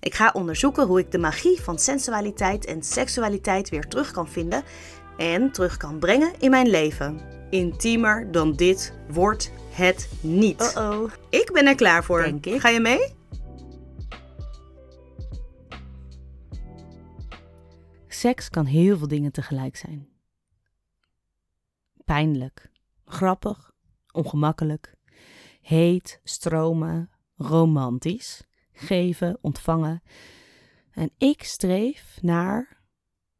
Ik ga onderzoeken hoe ik de magie van sensualiteit en seksualiteit weer terug kan vinden en terug kan brengen in mijn leven. Intiemer dan dit wordt het niet. Oh-oh. Ik ben er klaar voor. Denk ik. Ga je mee? Seks kan heel veel dingen tegelijk zijn. Pijnlijk, grappig, ongemakkelijk, heet, stromen, romantisch, geven, ontvangen. En ik streef naar.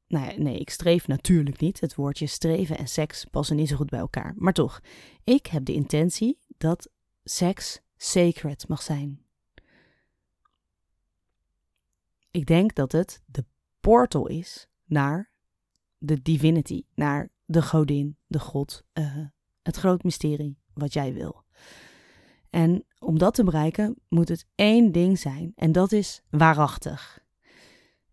Nou nee, ik streef natuurlijk niet. Het woordje streven en seks passen niet zo goed bij elkaar. Maar toch, ik heb de intentie dat seks sacred mag zijn. Ik denk dat het de portal is naar de divinity, naar de godin, de god, eh, het groot mysterie wat jij wil. En om dat te bereiken moet het één ding zijn en dat is waarachtig.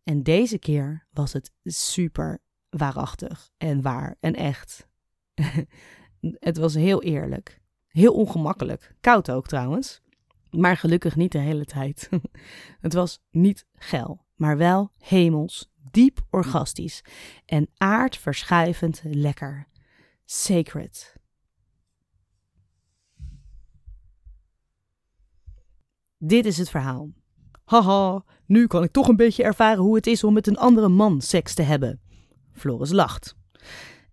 En deze keer was het super waarachtig en waar en echt. het was heel eerlijk, heel ongemakkelijk, koud ook trouwens, maar gelukkig niet de hele tijd. het was niet geil, maar wel hemels, diep orgastisch en aardverschuivend lekker. Sacred. Dit is het verhaal. Haha, nu kan ik toch een beetje ervaren hoe het is om met een andere man seks te hebben. Floris lacht.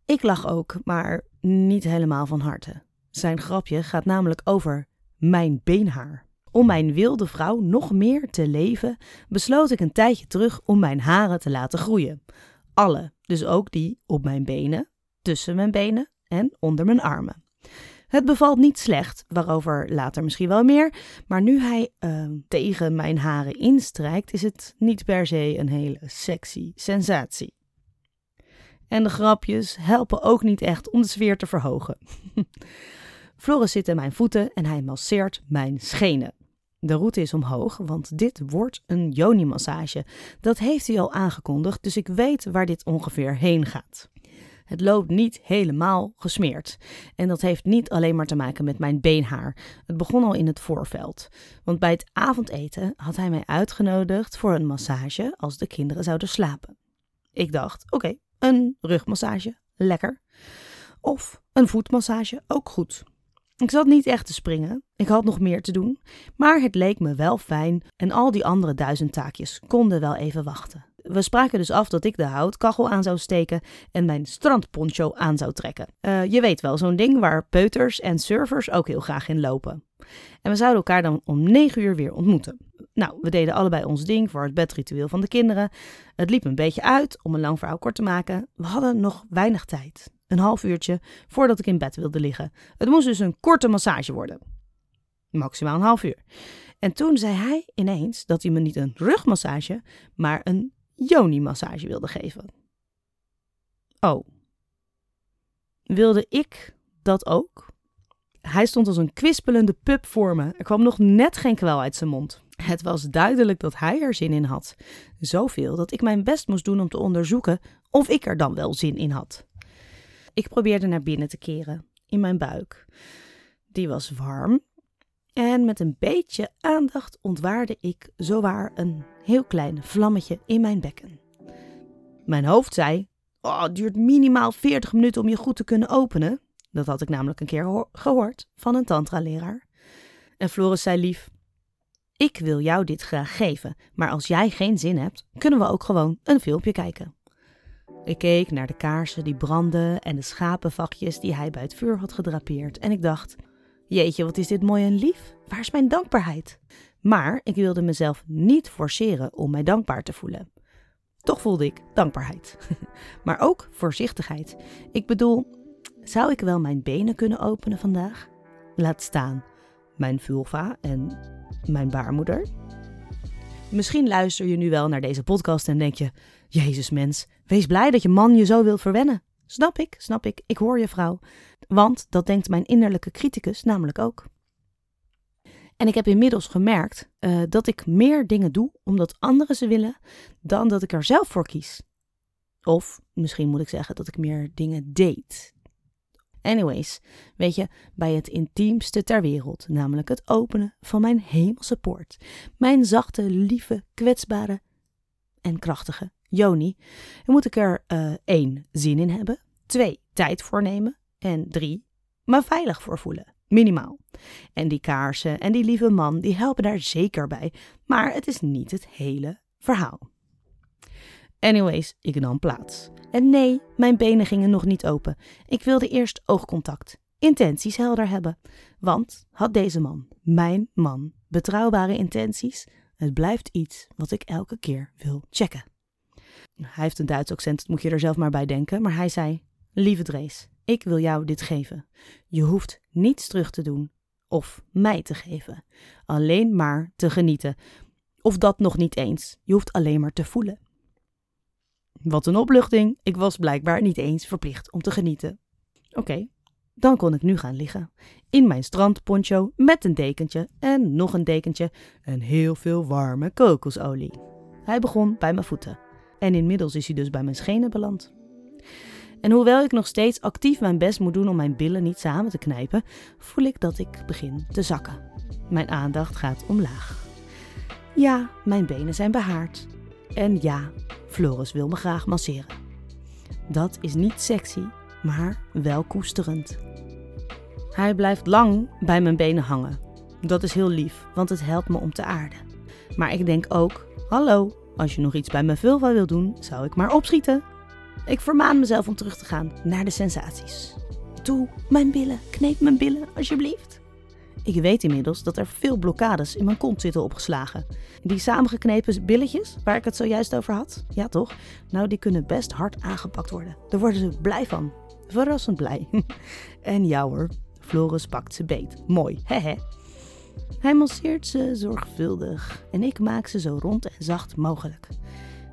Ik lach ook, maar niet helemaal van harte. Zijn grapje gaat namelijk over mijn beenhaar. Om mijn wilde vrouw nog meer te leven, besloot ik een tijdje terug om mijn haren te laten groeien. Alle, dus ook die op mijn benen, tussen mijn benen en onder mijn armen. Het bevalt niet slecht, waarover later misschien wel meer, maar nu hij eh, tegen mijn haren instrijkt, is het niet per se een hele sexy sensatie. En de grapjes helpen ook niet echt om de sfeer te verhogen. Floris zit in mijn voeten en hij masseert mijn schenen. De route is omhoog, want dit wordt een yoni-massage. Dat heeft hij al aangekondigd, dus ik weet waar dit ongeveer heen gaat. Het loopt niet helemaal gesmeerd. En dat heeft niet alleen maar te maken met mijn beenhaar. Het begon al in het voorveld. Want bij het avondeten had hij mij uitgenodigd voor een massage als de kinderen zouden slapen. Ik dacht, oké, een rugmassage, lekker. Of een voetmassage, ook goed. Ik zat niet echt te springen, ik had nog meer te doen, maar het leek me wel fijn en al die andere duizend taakjes konden wel even wachten. We spraken dus af dat ik de houtkachel aan zou steken en mijn strandponcho aan zou trekken. Eh, je weet wel, zo'n ding waar peuters en surfers ook heel graag in lopen. En we zouden elkaar dan om negen uur weer ontmoeten. Nou, we deden allebei ons ding voor het bedritueel van de kinderen. Het liep een beetje uit, om een lang verhaal kort te maken. We hadden nog weinig tijd. Een half uurtje voordat ik in bed wilde liggen. Het moest dus een korte massage worden. Maximaal een half uur. En toen zei hij ineens dat hij me niet een rugmassage, maar een yoni-massage wilde geven. Oh. Wilde ik dat ook? Hij stond als een kwispelende pup voor me. Er kwam nog net geen kwel uit zijn mond. Het was duidelijk dat hij er zin in had. Zoveel dat ik mijn best moest doen om te onderzoeken of ik er dan wel zin in had. Ik probeerde naar binnen te keren, in mijn buik. Die was warm. En met een beetje aandacht ontwaarde ik zowaar een heel klein vlammetje in mijn bekken. Mijn hoofd zei: Oh, het duurt minimaal 40 minuten om je goed te kunnen openen. Dat had ik namelijk een keer geho- gehoord van een tantra-leraar. En Floris zei lief: Ik wil jou dit graag geven, maar als jij geen zin hebt, kunnen we ook gewoon een filmpje kijken. Ik keek naar de kaarsen die brandden en de schapenvakjes die hij bij het vuur had gedrapeerd en ik dacht: Jeetje, wat is dit mooi en lief? Waar is mijn dankbaarheid? Maar ik wilde mezelf niet forceren om mij dankbaar te voelen. Toch voelde ik dankbaarheid. maar ook voorzichtigheid. Ik bedoel, zou ik wel mijn benen kunnen openen vandaag? Laat staan mijn vulva en mijn baarmoeder. Misschien luister je nu wel naar deze podcast en denk je: Jezus mens, wees blij dat je man je zo wil verwennen. Snap ik, snap ik, ik hoor je vrouw. Want dat denkt mijn innerlijke criticus namelijk ook. En ik heb inmiddels gemerkt uh, dat ik meer dingen doe omdat anderen ze willen dan dat ik er zelf voor kies. Of misschien moet ik zeggen dat ik meer dingen deed. Anyways, weet je, bij het intiemste ter wereld, namelijk het openen van mijn hemelse poort, mijn zachte, lieve, kwetsbare en krachtige Joni, moet ik er uh, één zin in hebben, twee tijd voor nemen en drie me veilig voor voelen. Minimaal. En die kaarsen en die lieve man, die helpen daar zeker bij, maar het is niet het hele verhaal. Anyways, ik nam plaats. En nee, mijn benen gingen nog niet open. Ik wilde eerst oogcontact, intenties helder hebben. Want had deze man, mijn man, betrouwbare intenties? Het blijft iets wat ik elke keer wil checken. Hij heeft een Duits accent, dat moet je er zelf maar bij denken, maar hij zei: Lieve Drees, ik wil jou dit geven. Je hoeft niets terug te doen of mij te geven. Alleen maar te genieten. Of dat nog niet eens. Je hoeft alleen maar te voelen. Wat een opluchting. Ik was blijkbaar niet eens verplicht om te genieten. Oké, dan kon ik nu gaan liggen. In mijn strandponcho met een dekentje en nog een dekentje en heel veel warme kokosolie. Hij begon bij mijn voeten. En inmiddels is hij dus bij mijn schenen beland. En hoewel ik nog steeds actief mijn best moet doen om mijn billen niet samen te knijpen, voel ik dat ik begin te zakken. Mijn aandacht gaat omlaag. Ja, mijn benen zijn behaard. En ja, Floris wil me graag masseren. Dat is niet sexy, maar wel koesterend. Hij blijft lang bij mijn benen hangen. Dat is heel lief, want het helpt me om te aarden. Maar ik denk ook: hallo, als je nog iets bij mijn vulva wil doen, zou ik maar opschieten. Ik vermaan mezelf om terug te gaan naar de sensaties. Doe mijn billen, kneep mijn billen, alsjeblieft. Ik weet inmiddels dat er veel blokkades in mijn kont zitten opgeslagen. Die samengeknepen billetjes, waar ik het zojuist over had, ja toch? Nou, die kunnen best hard aangepakt worden. Daar worden ze blij van. Verrassend blij. en jou hoor, Floris pakt ze beet. Mooi, hehe. Hij masseert ze zorgvuldig en ik maak ze zo rond en zacht mogelijk.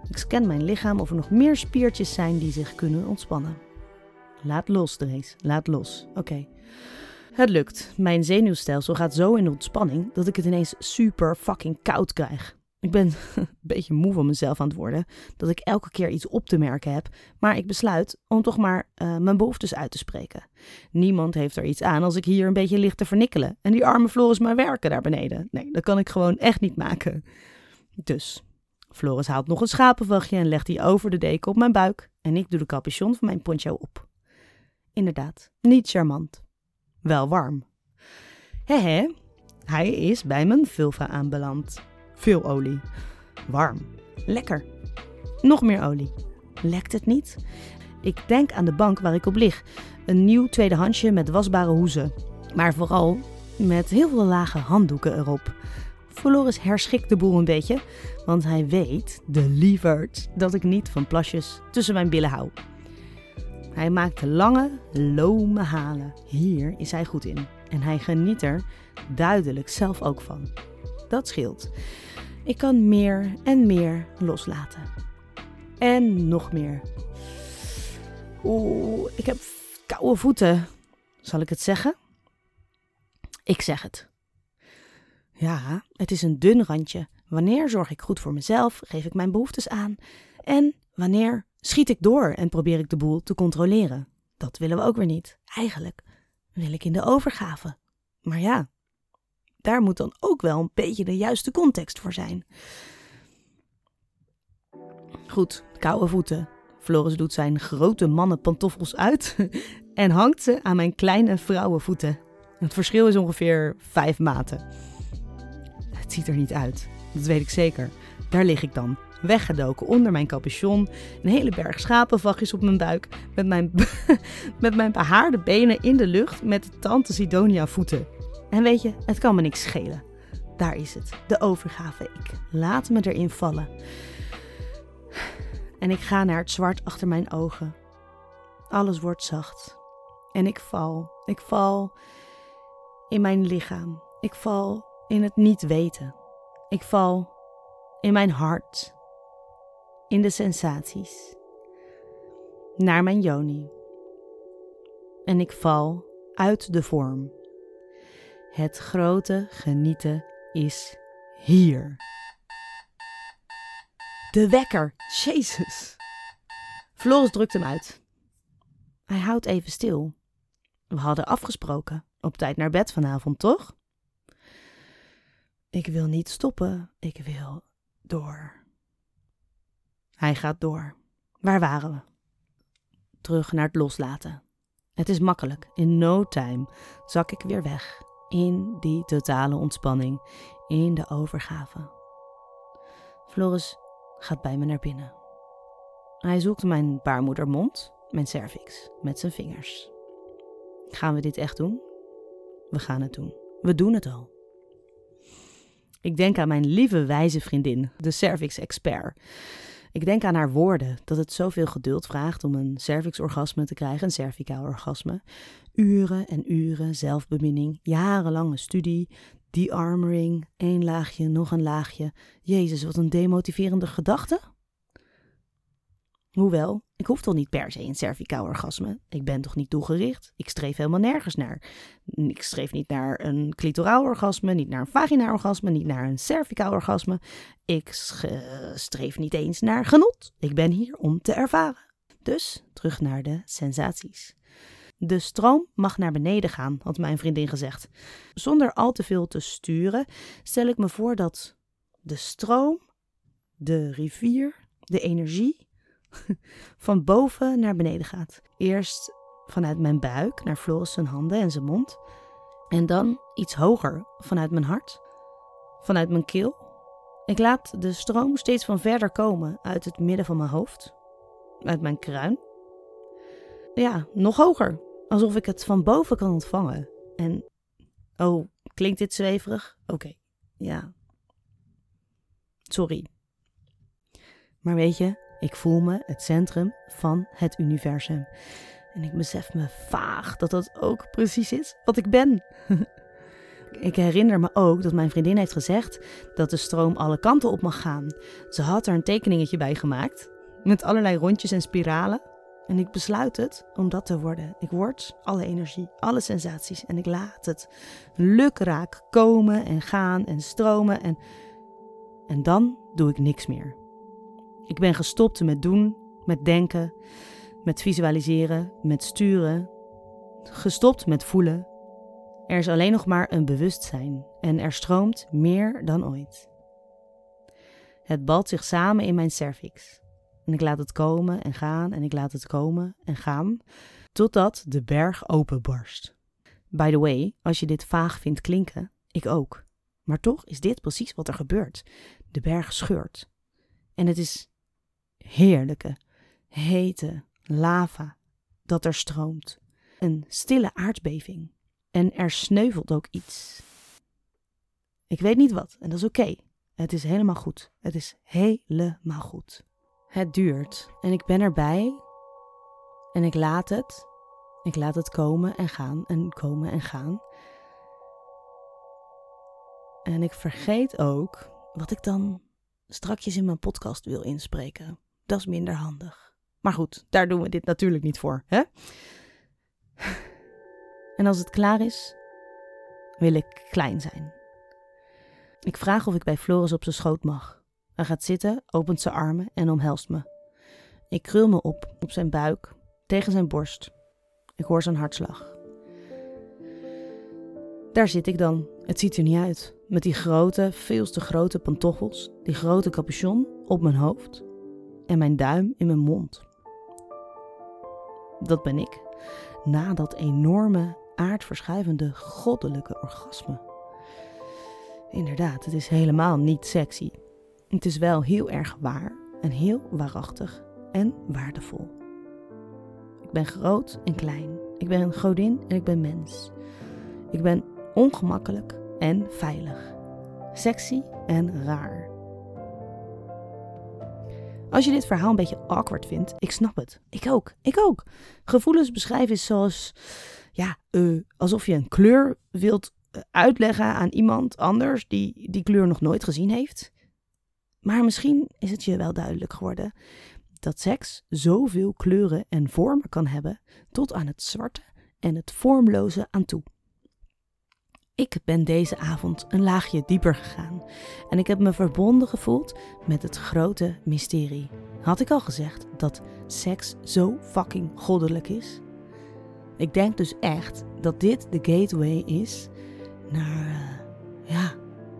Ik scan mijn lichaam of er nog meer spiertjes zijn die zich kunnen ontspannen. Laat los, Drees. Laat los. Oké. Het lukt. Mijn zenuwstelsel gaat zo in ontspanning dat ik het ineens super fucking koud krijg. Ik ben een beetje moe van mezelf aan het worden, dat ik elke keer iets op te merken heb, maar ik besluit om toch maar uh, mijn behoeftes uit te spreken. Niemand heeft er iets aan als ik hier een beetje licht te vernikkelen en die arme Floris maar werken daar beneden. Nee, dat kan ik gewoon echt niet maken. Dus, Floris haalt nog een schapenvachtje en legt die over de deken op mijn buik en ik doe de capuchon van mijn poncho op. Inderdaad, niet charmant. Wel warm. Hehe, hij is bij mijn vulva aanbeland. Veel olie. Warm. Lekker. Nog meer olie. Lekt het niet? Ik denk aan de bank waar ik op lig. Een nieuw tweedehandsje met wasbare hoezen. Maar vooral met heel veel lage handdoeken erop. Floris herschikt de boel een beetje, want hij weet, de lieverd, dat ik niet van plasjes tussen mijn billen hou. Hij maakt lange, lome halen. Hier is hij goed in. En hij geniet er duidelijk zelf ook van. Dat scheelt. Ik kan meer en meer loslaten. En nog meer. Oeh, ik heb koude voeten. Zal ik het zeggen? Ik zeg het. Ja, het is een dun randje. Wanneer zorg ik goed voor mezelf, geef ik mijn behoeftes aan. En wanneer schiet ik door en probeer ik de boel te controleren. Dat willen we ook weer niet. Eigenlijk wil ik in de overgave. Maar ja, daar moet dan ook wel een beetje de juiste context voor zijn. Goed, koude voeten. Floris doet zijn grote mannenpantoffels uit en hangt ze aan mijn kleine vrouwenvoeten. Het verschil is ongeveer vijf maten. Het ziet er niet uit, dat weet ik zeker. Daar lig ik dan, weggedoken onder mijn capuchon. Een hele berg schapenvachtjes op mijn buik. Met mijn, met mijn behaarde benen in de lucht met tante Sidonia voeten. En weet je, het kan me niks schelen. Daar is het, de overgave. Ik laat me erin vallen. En ik ga naar het zwart achter mijn ogen. Alles wordt zacht. En ik val. Ik val in mijn lichaam. Ik val in het niet weten. Ik val in mijn hart, in de sensaties, naar mijn joni. En ik val uit de vorm. Het grote genieten is hier. De wekker, Jezus. Floris drukt hem uit. Hij houdt even stil. We hadden afgesproken op tijd naar bed vanavond, toch? Ik wil niet stoppen, ik wil door. Hij gaat door. Waar waren we? Terug naar het loslaten. Het is makkelijk. In no time zak ik weer weg. In die totale ontspanning. In de overgave. Floris gaat bij me naar binnen. Hij zoekt mijn baarmoedermond, mijn cervix, met zijn vingers. Gaan we dit echt doen? We gaan het doen. We doen het al. Ik denk aan mijn lieve wijze vriendin, de cervix-expert. Ik denk aan haar woorden, dat het zoveel geduld vraagt om een cervix-orgasme te krijgen, een cervicaal orgasme. Uren en uren zelfbeminning, jarenlange studie, de-armoring, één laagje, nog een laagje. Jezus, wat een demotiverende gedachte. Hoewel, ik hoef toch niet per se een cervicaal orgasme. Ik ben toch niet doelgericht? Ik streef helemaal nergens naar. Ik streef niet naar een clitoraal orgasme, niet naar een vaginaal orgasme, niet naar een cervicaal orgasme. Ik streef niet eens naar genot. Ik ben hier om te ervaren. Dus terug naar de sensaties. De stroom mag naar beneden gaan, had mijn vriendin gezegd. Zonder al te veel te sturen, stel ik me voor dat de stroom, de rivier, de energie van boven naar beneden gaat. Eerst vanuit mijn buik naar Floris zijn handen en zijn mond. En dan iets hoger vanuit mijn hart, vanuit mijn keel. Ik laat de stroom steeds van verder komen uit het midden van mijn hoofd, uit mijn kruin. Ja, nog hoger, alsof ik het van boven kan ontvangen. En, oh, klinkt dit zweverig? Oké, ja. Sorry. Maar weet je, ik voel me het centrum van het universum. En ik besef me vaag dat dat ook precies is wat ik ben. ik herinner me ook dat mijn vriendin heeft gezegd dat de stroom alle kanten op mag gaan. Ze had er een tekeningetje bij gemaakt met allerlei rondjes en spiralen. En ik besluit het om dat te worden. Ik word alle energie, alle sensaties en ik laat het lukraak komen en gaan en stromen en, en dan doe ik niks meer. Ik ben gestopt met doen, met denken, met visualiseren, met sturen. Gestopt met voelen. Er is alleen nog maar een bewustzijn en er stroomt meer dan ooit. Het balt zich samen in mijn cervix. En ik laat het komen en gaan en ik laat het komen en gaan, totdat de berg openbarst. By the way, als je dit vaag vindt klinken, ik ook. Maar toch is dit precies wat er gebeurt. De berg scheurt. En het is heerlijke, hete lava dat er stroomt. Een stille aardbeving. En er sneuvelt ook iets. Ik weet niet wat, en dat is oké. Het is helemaal goed. Het is helemaal goed. Het duurt en ik ben erbij en ik laat het. Ik laat het komen en gaan en komen en gaan. En ik vergeet ook wat ik dan strakjes in mijn podcast wil inspreken. Dat is minder handig. Maar goed, daar doen we dit natuurlijk niet voor, hè? En als het klaar is, wil ik klein zijn. Ik vraag of ik bij Floris op zijn schoot mag. Hij gaat zitten, opent zijn armen en omhelst me. Ik krul me op, op zijn buik, tegen zijn borst. Ik hoor zijn hartslag. Daar zit ik dan. Het ziet er niet uit. Met die grote, veel te grote pantoffels, die grote capuchon op mijn hoofd en mijn duim in mijn mond. Dat ben ik, na dat enorme, aardverschuivende, goddelijke orgasme. Inderdaad, het is helemaal niet sexy. Het is wel heel erg waar en heel waarachtig en waardevol. Ik ben groot en klein. Ik ben een godin en ik ben mens. Ik ben ongemakkelijk en veilig. Sexy en raar. Als je dit verhaal een beetje awkward vindt, ik snap het. Ik ook. Ik ook. Gevoelens beschrijven is zoals, ja, uh, alsof je een kleur wilt eh, uitleggen aan iemand anders die die kleur nog nooit gezien heeft. Maar misschien is het je wel duidelijk geworden dat seks zoveel kleuren en vormen kan hebben, tot aan het zwarte en het vormloze aan toe. Ik ben deze avond een laagje dieper gegaan en ik heb me verbonden gevoeld met het grote mysterie. Had ik al gezegd dat seks zo fucking goddelijk is? Ik denk dus echt dat dit de gateway is naar, uh, ja,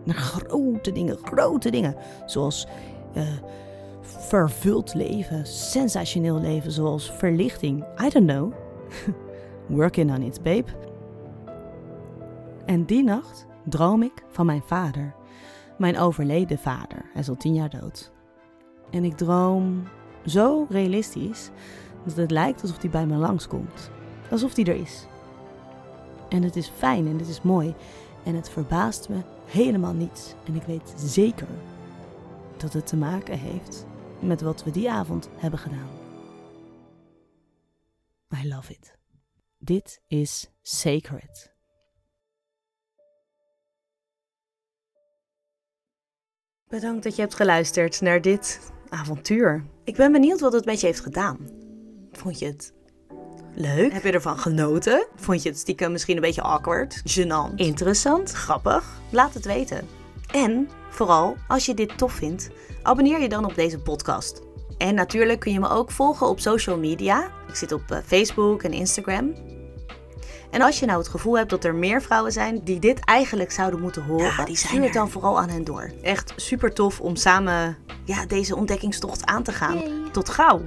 naar grote dingen, grote dingen. Zoals uh, vervuld leven, sensationeel leven, zoals verlichting. I don't know. Working on it, babe. En die nacht droom ik van mijn vader, mijn overleden vader. Hij is al tien jaar dood. En ik droom zo realistisch dat het lijkt alsof hij bij me langskomt. Alsof hij er is. En het is fijn en het is mooi. En het verbaast me helemaal niets. En ik weet zeker dat het te maken heeft met wat we die avond hebben gedaan. I love it. Dit is sacred. Bedankt dat je hebt geluisterd naar dit avontuur. Ik ben benieuwd wat het met je heeft gedaan. Vond je het leuk? Heb je ervan genoten? Vond je het stiekem misschien een beetje awkward? Gênant? Interessant? Grappig? Laat het weten. En vooral, als je dit tof vindt, abonneer je dan op deze podcast. En natuurlijk kun je me ook volgen op social media. Ik zit op eh, Facebook en Instagram. En als je nou het gevoel hebt dat er meer vrouwen zijn die dit eigenlijk zouden moeten horen, ja, stuur het dan vooral aan hen door. Echt super tof om samen ja, deze ontdekkingstocht aan te gaan. Tot gauw!